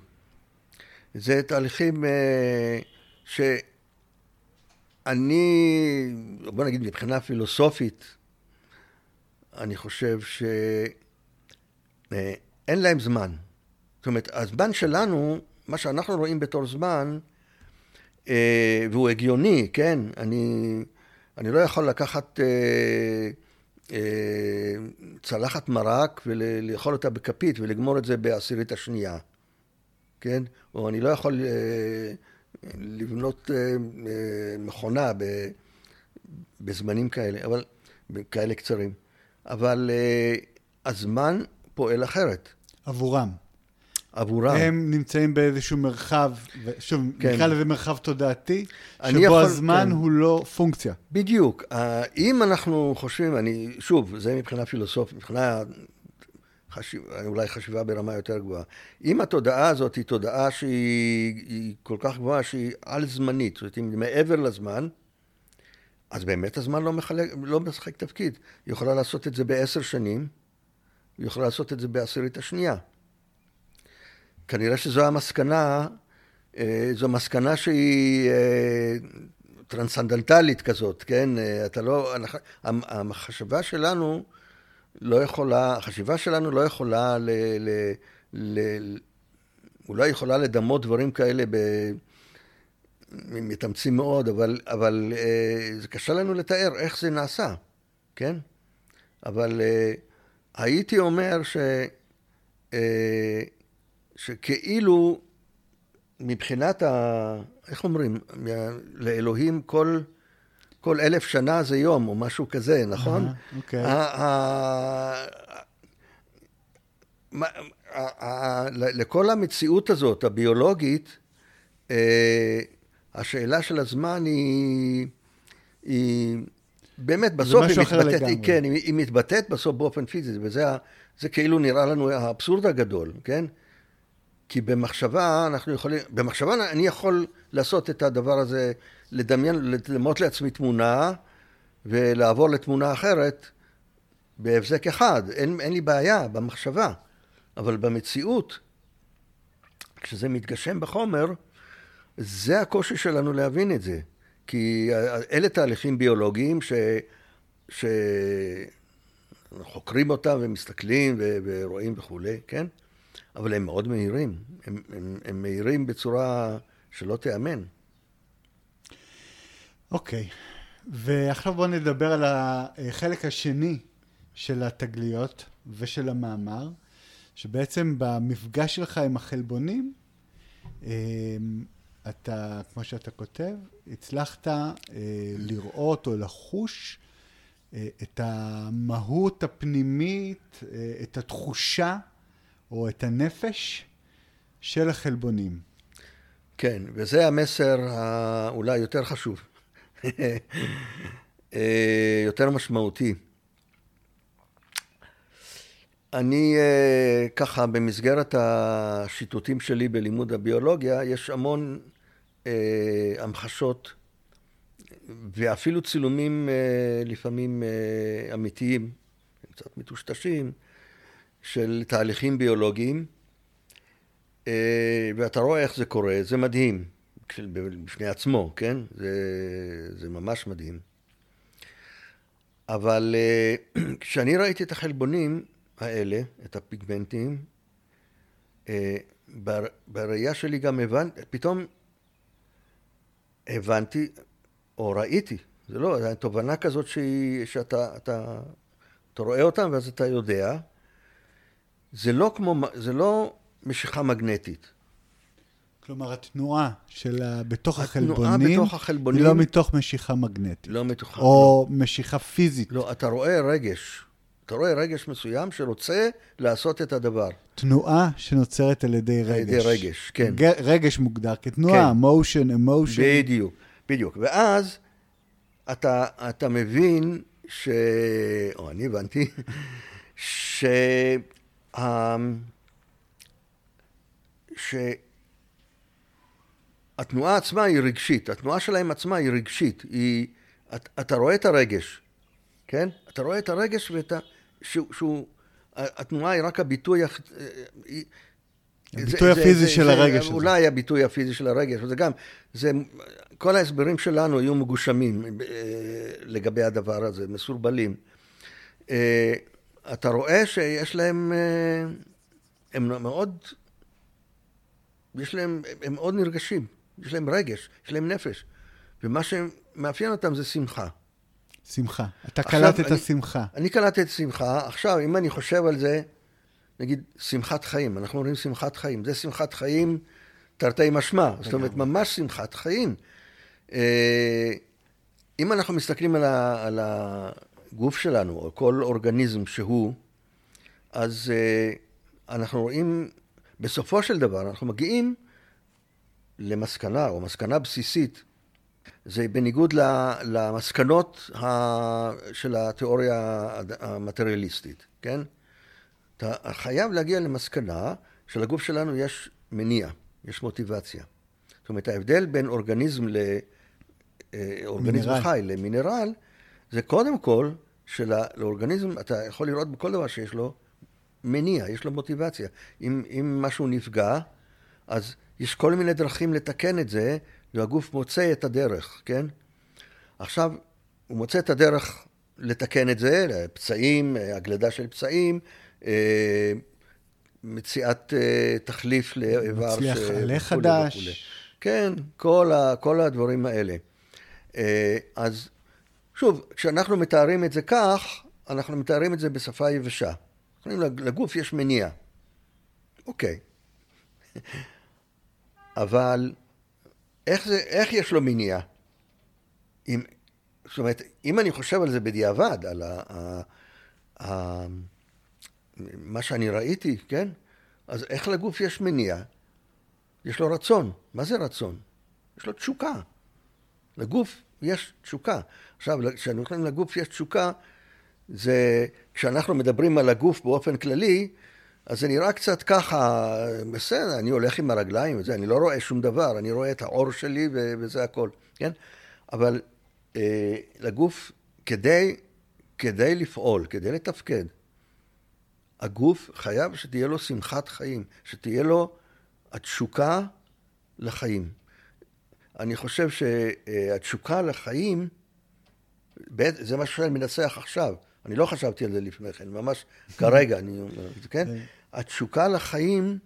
זה תהליכים אה, שאני, בוא נגיד מבחינה פילוסופית, אני חושב שאין להם זמן. זאת אומרת, הזמן שלנו, מה שאנחנו רואים בתור זמן, אה, והוא הגיוני, כן? אני, אני לא יכול לקחת אה, אה, צלחת מרק ולאכול אותה בכפית ולגמור את זה בעשירית השנייה, כן? או אני לא יכול אה, לבנות אה, אה, מכונה בזמנים כאלה, אבל, כאלה קצרים. אבל אה, הזמן פועל אחרת עבורם. עבורם. הם נמצאים באיזשהו מרחב, ושוב, כן. נקרא לזה מרחב תודעתי, שבו יכול- הזמן כן. הוא לא פונקציה. בדיוק. אה, אם אנחנו חושבים, אני, שוב, זה מבחינה פילוסופית, מבחינה חשיב, אולי חשיבה ברמה יותר גבוהה. אם התודעה הזאת היא תודעה שהיא היא כל כך גבוהה שהיא על-זמנית, זאת אומרת, היא מעבר לזמן, אז באמת הזמן לא, מחלק, לא משחק תפקיד. היא יכולה לעשות את זה בעשר שנים, היא יכולה לעשות את זה בעשירית השנייה. כנראה שזו המסקנה, אה, זו מסקנה שהיא אה, טרנסצנדנטלית כזאת, כן? אה, אתה לא... המחשבה שלנו לא יכולה, החשיבה שלנו לא יכולה ל... ל, ל אולי יכולה לדמות דברים כאלה ב... מתאמצים מאוד, אבל, אבל אה, זה קשה לנו לתאר איך זה נעשה, כן? אבל אה, הייתי אומר ש... אה, שכאילו מבחינת ה... איך אומרים? לאלוהים כל, כל אלף שנה זה יום, או משהו כזה, נכון? אוקיי. לכל המציאות הזאת, הביולוגית, אה, השאלה של הזמן היא... היא באמת, בסוף היא מתבטאת, היא, כן, היא, היא מתבטאת בסוף באופן פיזי, וזה זה כאילו נראה לנו האבסורד הגדול, כן? כי במחשבה אנחנו יכולים, במחשבה אני יכול לעשות את הדבר הזה, לדמיין, לדמות לעצמי תמונה ולעבור לתמונה אחרת בהבזק אחד, אין, אין לי בעיה במחשבה, אבל במציאות, כשזה מתגשם בחומר, זה הקושי שלנו להבין את זה. כי אלה תהליכים ביולוגיים ש... ש... חוקרים אותם ומסתכלים ו... ורואים וכולי, כן? אבל הם מאוד מהירים. הם, הם, הם מהירים בצורה שלא תיאמן. אוקיי, okay. ועכשיו בואו נדבר על החלק השני של התגליות ושל המאמר, שבעצם במפגש שלך עם החלבונים, אמ, אתה, כמו שאתה כותב, הצלחת אה, לראות או לחוש אה, את המהות הפנימית, אה, את התחושה או את הנפש של החלבונים. כן, וזה המסר האולי יותר חשוב, אה, יותר משמעותי. אני אה, ככה, במסגרת השיטוטים שלי בלימוד הביולוגיה, יש המון אה, המחשות ואפילו צילומים אה, לפעמים אה, אמיתיים, קצת מטושטשים, של תהליכים ביולוגיים, אה, ואתה רואה איך זה קורה, זה מדהים, בפני עצמו, כן? זה, זה ממש מדהים. אבל אה, כשאני ראיתי את החלבונים האלה, את הפיגמנטים, אה, בראייה שלי גם הבנתי, פתאום הבנתי, או ראיתי, זה לא, זו תובנה כזאת שהיא, שאתה אתה, אתה רואה אותם ואז אתה יודע, זה לא כמו, זה לא משיכה מגנטית. כלומר, התנועה של ה... בתוך החלבונים, בתוך החלבונים, היא לא מתוך משיכה מגנטית. לא מתוך... או לא. משיכה פיזית. לא, אתה רואה רגש. אתה רואה רגש מסוים שרוצה לעשות את הדבר. תנועה שנוצרת על ידי רגש. על ידי רגש, כן. רגש מוגדר כתנועה, כן. motion, emotion. בדיוק, בדיוק. ואז אתה, אתה מבין ש... או אני הבנתי, ש... שהתנועה עצמה היא רגשית, התנועה שלהם עצמה היא רגשית, היא, אתה, אתה רואה את הרגש, כן? אתה רואה את הרגש ואת ה... שהוא, שהוא התנועה היא רק הביטוי, היא, הביטוי זה, הפיזי זה, של זה, הרגש הזה. אולי הביטוי הפיזי של הרגש, וזה גם, זה, כל ההסברים שלנו היו מגושמים אה, לגבי הדבר הזה, מסורבלים. אה, אתה רואה שיש להם, אה, הם מאוד, יש להם, הם מאוד נרגשים, יש להם רגש, יש להם נפש, ומה שמאפיין אותם זה שמחה. שמחה. אתה קלט את השמחה. אני קלט את השמחה. עכשיו, אם אני חושב על זה, נגיד, שמחת חיים. אנחנו אומרים שמחת חיים. זה שמחת חיים תרתי משמע. זאת אומרת, ממש שמחת חיים. אה, אם אנחנו מסתכלים על, ה, על הגוף שלנו, או כל אורגניזם שהוא, אז אה, אנחנו רואים, בסופו של דבר, אנחנו מגיעים למסקנה, או מסקנה בסיסית, זה בניגוד למסקנות של התיאוריה המטריאליסטית, כן? אתה חייב להגיע למסקנה שלגוף שלנו יש מניע, יש מוטיבציה. זאת אומרת, ההבדל בין אורגניזם לאורגניזם אה, חי למינרל, זה קודם כל שלאורגניזם, אתה יכול לראות בכל דבר שיש לו מניע, יש לו מוטיבציה. אם, אם משהו נפגע, אז יש כל מיני דרכים לתקן את זה, והגוף מוצא את הדרך, כן? עכשיו, הוא מוצא את הדרך לתקן את זה, פצעים, הגלדה של פצעים, אה, מציאת אה, תחליף לאיבר. מצליח עלה חדש. וכולי. כן, כל, ה, כל הדברים האלה. אה, אז שוב, כשאנחנו מתארים את זה כך, אנחנו מתארים את זה בשפה יבשה. לגוף יש מניע. אוקיי. אבל איך, זה, איך יש לו מניע? אם, זאת אומרת, אם אני חושב על זה בדיעבד, על ה, ה, ה, מה שאני ראיתי, כן? אז איך לגוף יש מניע? יש לו רצון. מה זה רצון? יש לו תשוקה. לגוף יש תשוקה. עכשיו, כשאני אומר לגוף יש תשוקה, זה, כשאנחנו מדברים על הגוף באופן כללי, אז זה נראה קצת ככה, בסדר, אני הולך עם הרגליים וזה, אני לא רואה שום דבר, אני רואה את העור שלי וזה הכל, כן? אבל אה, לגוף, כדי, כדי לפעול, כדי לתפקד, הגוף חייב שתהיה לו שמחת חיים, שתהיה לו התשוקה לחיים. אני חושב שהתשוקה לחיים, זה מה שאני מנסח עכשיו. אני לא חשבתי על זה לפני כן, ממש כרגע, אני אומר זה, כן? התשוקה לחיים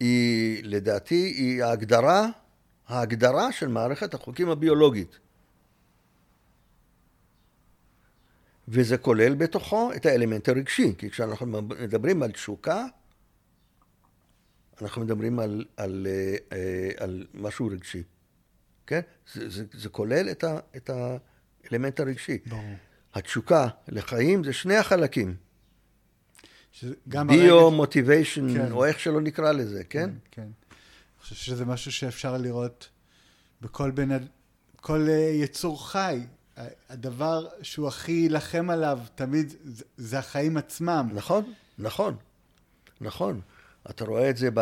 היא, לדעתי, היא ההגדרה, ההגדרה של מערכת החוקים הביולוגית. וזה כולל בתוכו את האלמנט הרגשי, כי כשאנחנו מדברים על תשוקה, אנחנו מדברים על, על, על, אה, על משהו רגשי, כן? זה, זה, זה כולל את, ה, את האלמנט הרגשי. ברור. התשוקה לחיים זה שני החלקים. ביו, מוטיביישן, כן. או איך שלא נקרא לזה, כן? כן, כן. אני חושב שזה משהו שאפשר לראות בכל בן... כל אה, יצור חי. הדבר שהוא הכי יילחם עליו תמיד זה החיים עצמם. נכון, נכון, נכון. אתה רואה את זה ב...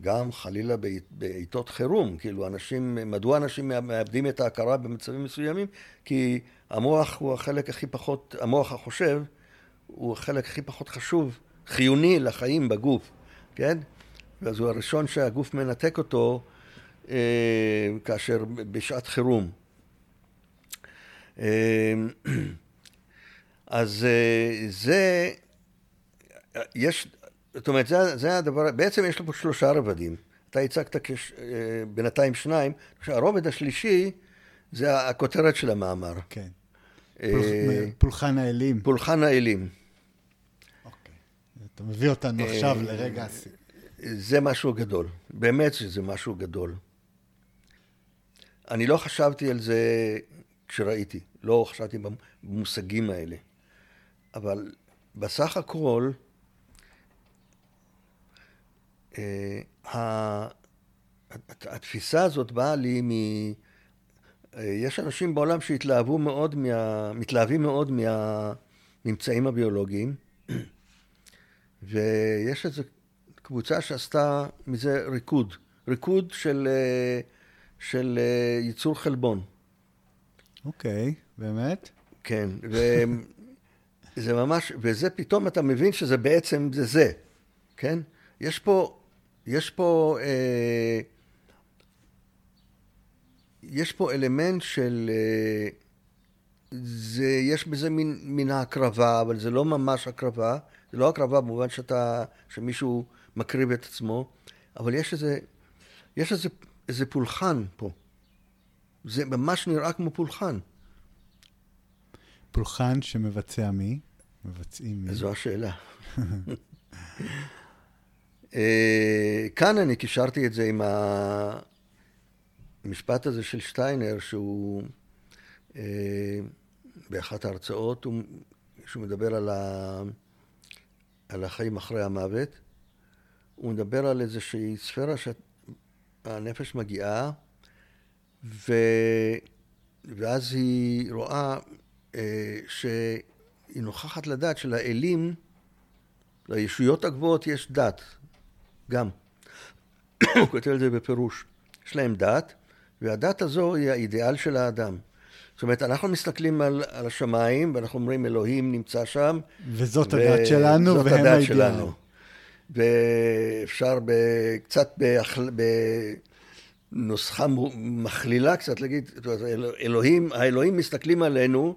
גם חלילה בעיתות חירום, כאילו אנשים, מדוע אנשים מאבדים את ההכרה במצבים מסוימים? כי המוח הוא החלק הכי פחות, המוח החושב הוא החלק הכי פחות חשוב, חיוני לחיים בגוף, כן? אז הוא הראשון שהגוף מנתק אותו אה, כאשר בשעת חירום. אה, אז אה, זה, יש, זאת אומרת, זה, זה הדבר, בעצם יש לו פה שלושה רבדים. אתה הצגת כש, אה, בינתיים שניים, הרובד השלישי זה הכותרת של המאמר. כן. אה, פולחן האלים. פולחן האלים. אתה מביא אותנו עכשיו לרגע הסיום. זה משהו גדול. באמת שזה משהו גדול. אני לא חשבתי על זה כשראיתי, לא חשבתי במושגים האלה. אבל בסך הכל, אה, התפיסה הזאת באה לי מ... אה, יש אנשים בעולם שהתלהבו מאוד, מה... מתלהבים מאוד מהממצאים הביולוגיים, ויש איזו קבוצה שעשתה מזה ריקוד, ריקוד של, אה, של ייצור חלבון. אוקיי, okay, באמת? כן, וזה ממש, וזה פתאום אתה מבין שזה בעצם, זה זה, כן? יש פה יש פה, אה, יש פה אלמנט של, אה, זה, יש בזה מין, מין ההקרבה, אבל זה לא ממש הקרבה, זה לא הקרבה במובן שאתה, שמישהו מקריב את עצמו, אבל יש איזה, יש איזה, איזה פולחן פה. זה ממש נראה כמו פולחן. פולחן שמבצע מי? מבצעים מי? זו השאלה. אה, כאן אני קישרתי את זה עם המשפט הזה של שטיינר, שהוא אה, באחת ההרצאות, שהוא מדבר על, ה... על החיים אחרי המוות, הוא מדבר על איזושהי ספירה שהנפש מגיעה, ו... ואז היא רואה אה, שהיא נוכחת לדעת שלאלים, לישויות הגבוהות יש דת. גם. הוא כותב את זה בפירוש. יש להם דת, והדת הזו היא האידיאל של האדם. זאת אומרת, אנחנו מסתכלים על, על השמיים, ואנחנו אומרים, אלוהים נמצא שם. וזאת ו... הדת שלנו, והם האידיאל. הדת שלנו. ואפשר קצת בנוסחה מכלילה קצת להגיד, אלוהים, האלוהים מסתכלים עלינו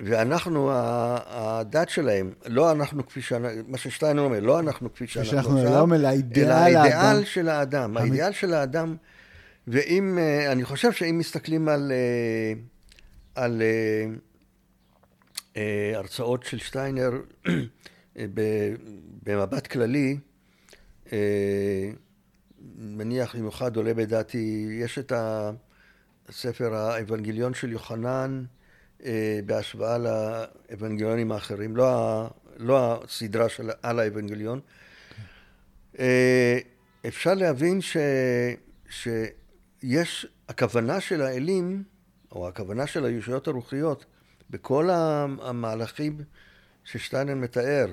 ואנחנו, הדת שלהם, לא אנחנו כפי שאנחנו, מה ששטיינר אומר, לא אנחנו כפי שאנחנו עכשיו, אלא האידיאל האידיאל. של האדם. האידיאל של האדם, ואם, אה, אני חושב שאם מסתכלים על, אה, על אה, הרצאות של שטיינר במבט כללי, מניח במיוחד עולה בדעתי, יש את הספר האבנגליון של יוחנן אה, בהשוואה לאבנגליונים האחרים, לא, לא הסדרה של על האבנגליון. אה, אפשר להבין ש, שיש, הכוונה של האלים, או הכוונה של הישויות הרוחיות, בכל המהלכים ששטיינר מתאר,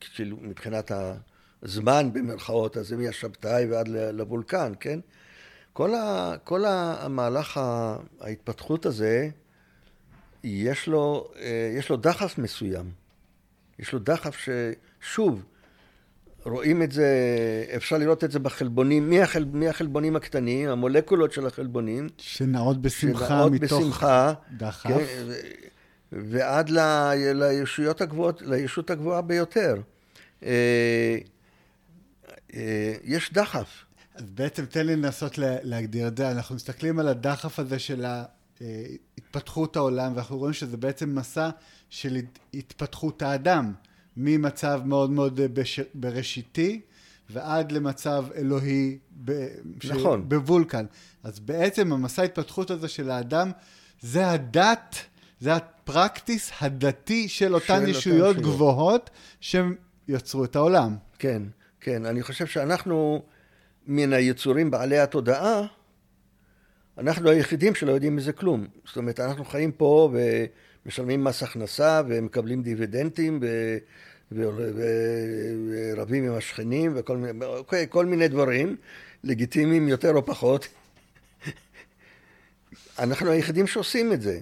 כאילו, מבחינת הזמן במרכאות, אז מהשבתאי ועד ל- לבולקן, כן? כל, ה, כל המהלך ההתפתחות הזה, יש לו, אה, יש לו דחף מסוים. יש לו דחף ששוב, רואים את זה, אפשר לראות את זה בחלבונים, מהחל, מהחלבונים הקטנים, המולקולות של החלבונים, שנעות בשמחה שנעות מתוך בשמחה, דחף. כן, ו- ועד ל, לישויות הגבוהות, לישות הגבוהה ביותר. אה, אה, יש דחף. אז בעצם תן לי לנסות לה- להגדיר את זה. אנחנו מסתכלים על הדחף הזה של אה, התפתחות העולם, ואנחנו רואים שזה בעצם מסע של הת- התפתחות האדם, ממצב מאוד מאוד אה, בש... בראשיתי, ועד למצב אלוהי ב... ש- נכון. בוולקן. אז בעצם המסע ההתפתחות הזה של האדם, זה הדת, זה הפרקטיס הדתי של אותן אותן ישויות ישויות. גבוהות שיצרו את העולם. כן, כן. אני חושב שאנחנו, מן היצורים בעלי התודעה, אנחנו היחידים שלא יודעים מזה כלום. זאת אומרת, אנחנו חיים פה ומשלמים מס הכנסה ומקבלים דיבידנדים. ו... ורבים עם השכנים וכל מיני, אוקיי, כל מיני דברים, לגיטימיים יותר או פחות. אנחנו היחידים שעושים את זה.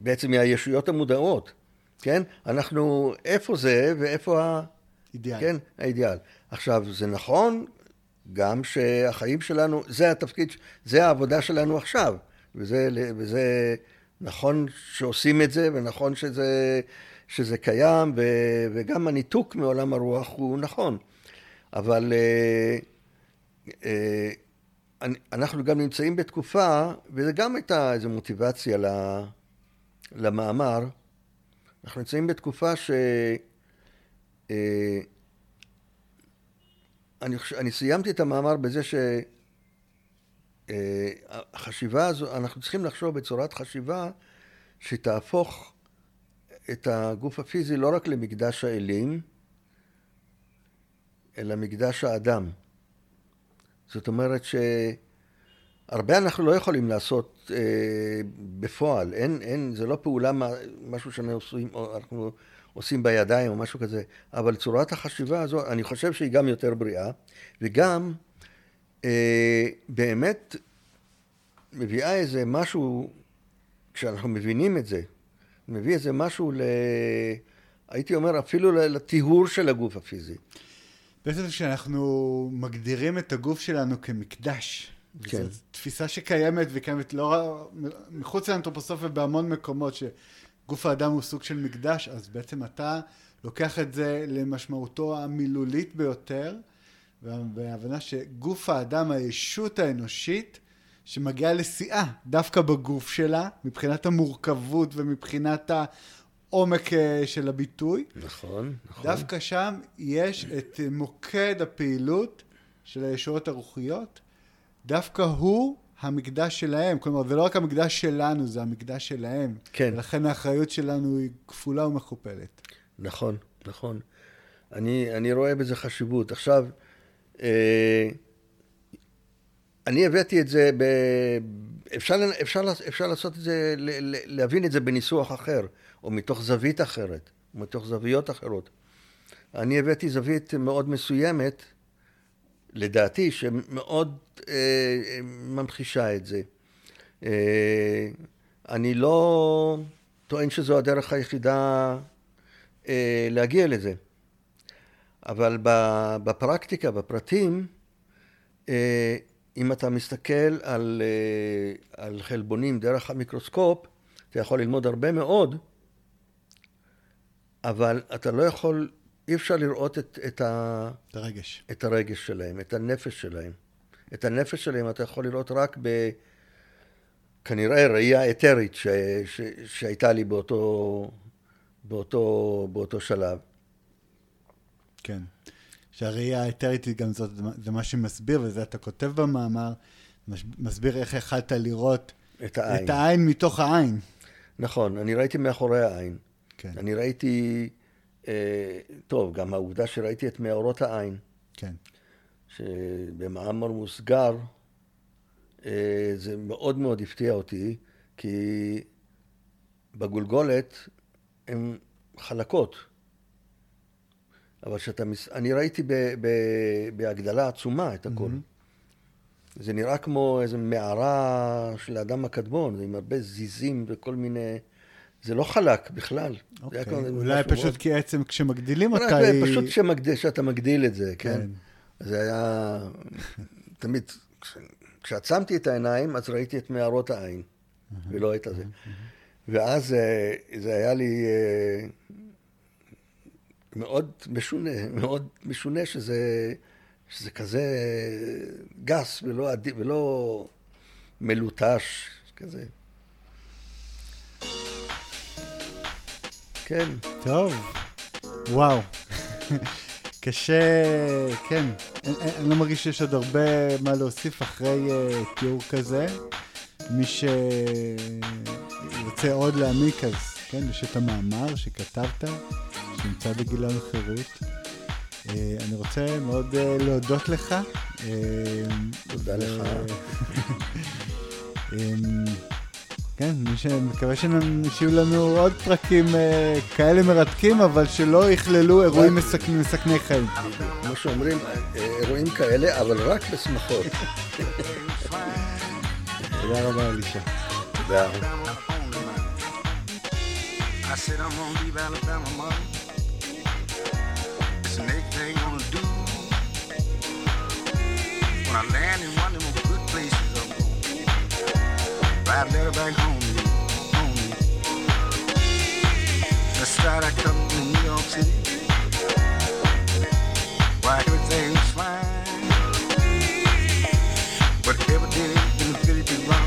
בעצם מהישויות המודעות, כן? אנחנו, איפה זה ואיפה ה... אידיאל. כן, האידיאל. עכשיו, זה נכון גם שהחיים שלנו, זה התפקיד, זה העבודה שלנו עכשיו, וזה, וזה נכון שעושים את זה, ונכון שזה, שזה קיים, ו, וגם הניתוק מעולם הרוח הוא נכון. אבל אה, אה, אנחנו גם נמצאים בתקופה, וזה גם הייתה איזו מוטיבציה למאמר, אנחנו נמצאים בתקופה ש... אה, אני, אני סיימתי את המאמר בזה שהחשיבה הזו, אנחנו צריכים לחשוב בצורת חשיבה שתהפוך את הגוף הפיזי לא רק למקדש האלים, אלא מקדש האדם. זאת אומרת שהרבה אנחנו לא יכולים לעשות אה, בפועל, אין, אין, זה לא פעולה, משהו שאנחנו עושים, בידיים או משהו כזה, אבל צורת החשיבה הזו, אני חושב שהיא גם יותר בריאה, וגם אה, באמת מביאה איזה משהו, כשאנחנו מבינים את זה, מביא איזה משהו ל... הייתי אומר אפילו לטיהור של הגוף הפיזי. בעצם כשאנחנו מגדירים את הגוף שלנו כמקדש, כן. זו תפיסה שקיימת וקיימת לא מחוץ לאנתרופוסופיה בהמון מקומות, שגוף האדם הוא סוג של מקדש, אז בעצם אתה לוקח את זה למשמעותו המילולית ביותר, וההבנה שגוף האדם, הישות האנושית, שמגיעה לשיאה דווקא בגוף שלה, מבחינת המורכבות ומבחינת העומק אה, של הביטוי, נכון, נכון. דווקא שם יש את מוקד הפעילות של הישויות הרוחיות, דווקא הוא המקדש שלהם. כלומר, זה לא רק המקדש שלנו, זה המקדש שלהם. כן. ולכן האחריות שלנו היא כפולה ומכופלת. נכון, נכון. אני, אני רואה בזה חשיבות. עכשיו, אני הבאתי את זה, ב... אפשר, אפשר, אפשר לעשות את זה, להבין את זה בניסוח אחר, או מתוך זווית אחרת, או מתוך זוויות אחרות. אני הבאתי זווית מאוד מסוימת, לדעתי, שמאוד אה, ממחישה את זה. אה, אני לא טוען שזו הדרך היחידה אה, להגיע לזה. אבל בפרקטיקה, בפרטים, אה, אם אתה מסתכל על, אה, על חלבונים דרך המיקרוסקופ, אתה יכול ללמוד הרבה מאוד, אבל אתה לא יכול, אי אפשר לראות את, את, ה, את הרגש. את הרגש שלהם, את הנפש שלהם. את הנפש שלהם אתה יכול לראות רק ב... כנראה ראייה אתרית ש, ש, שהייתה לי באותו, באותו, באותו שלב. כן. שהראייה האתרית היא גם זאת, זה מה שמסביר, וזה אתה כותב במאמר, מסביר איך יכלת לראות את העין. את העין מתוך העין. נכון, אני ראיתי מאחורי העין. כן, אני ראיתי, אה, טוב, גם העובדה שראיתי את מאורות העין, כן, שבמאמר מוסגר, אה, זה מאוד מאוד הפתיע אותי, כי בגולגולת הן חלקות. אבל שאתה, מס... אני ראיתי ב... ב... בהגדלה עצומה את הכל. זה נראה כמו איזו מערה של האדם הקדמון, עם הרבה זיזים וכל מיני... זה לא חלק בכלל. היה אוקיי. כמו אולי פשוט מאוד- כי עצם כשמגדילים אותה היא... פשוט שמגד... שאתה מגדיל את זה, כן? כן. זה היה... תמיד, כש- כשעצמתי את העיניים, אז ראיתי את מערות העין, ולא את הזה. ואז אה, זה היה לי אה, מאוד משונה, מאוד משונה שזה, שזה כזה גס ולא, עדי, ולא מלוטש, כזה. כן. טוב, וואו. קשה, כן. אין- אני לא מרגיש שיש עוד הרבה מה להוסיף אחרי uh, תיאור כזה. מי שירצה עוד להעמיק, אז כן, יש את המאמר שכתבת, שנמצא בגיליון חירות. Uh, אני רוצה מאוד uh, להודות לך. Uh, תודה לך. כן, שנ- שיהיו לנו עוד פרקים אה, כאלה מרתקים, אבל שלא יכללו אירועים מסכ- מסכני חיים. כמו שאומרים, אה, אירועים כאלה, אבל רק בשמחות. תודה רבה, אלישע. תודה. I said I'm gonna leave Alabama, mom. When I land in one of them good places, I'm gonna ride letter back home home to start I come to New York City. Why everything's fine. But every day in the village is wrong.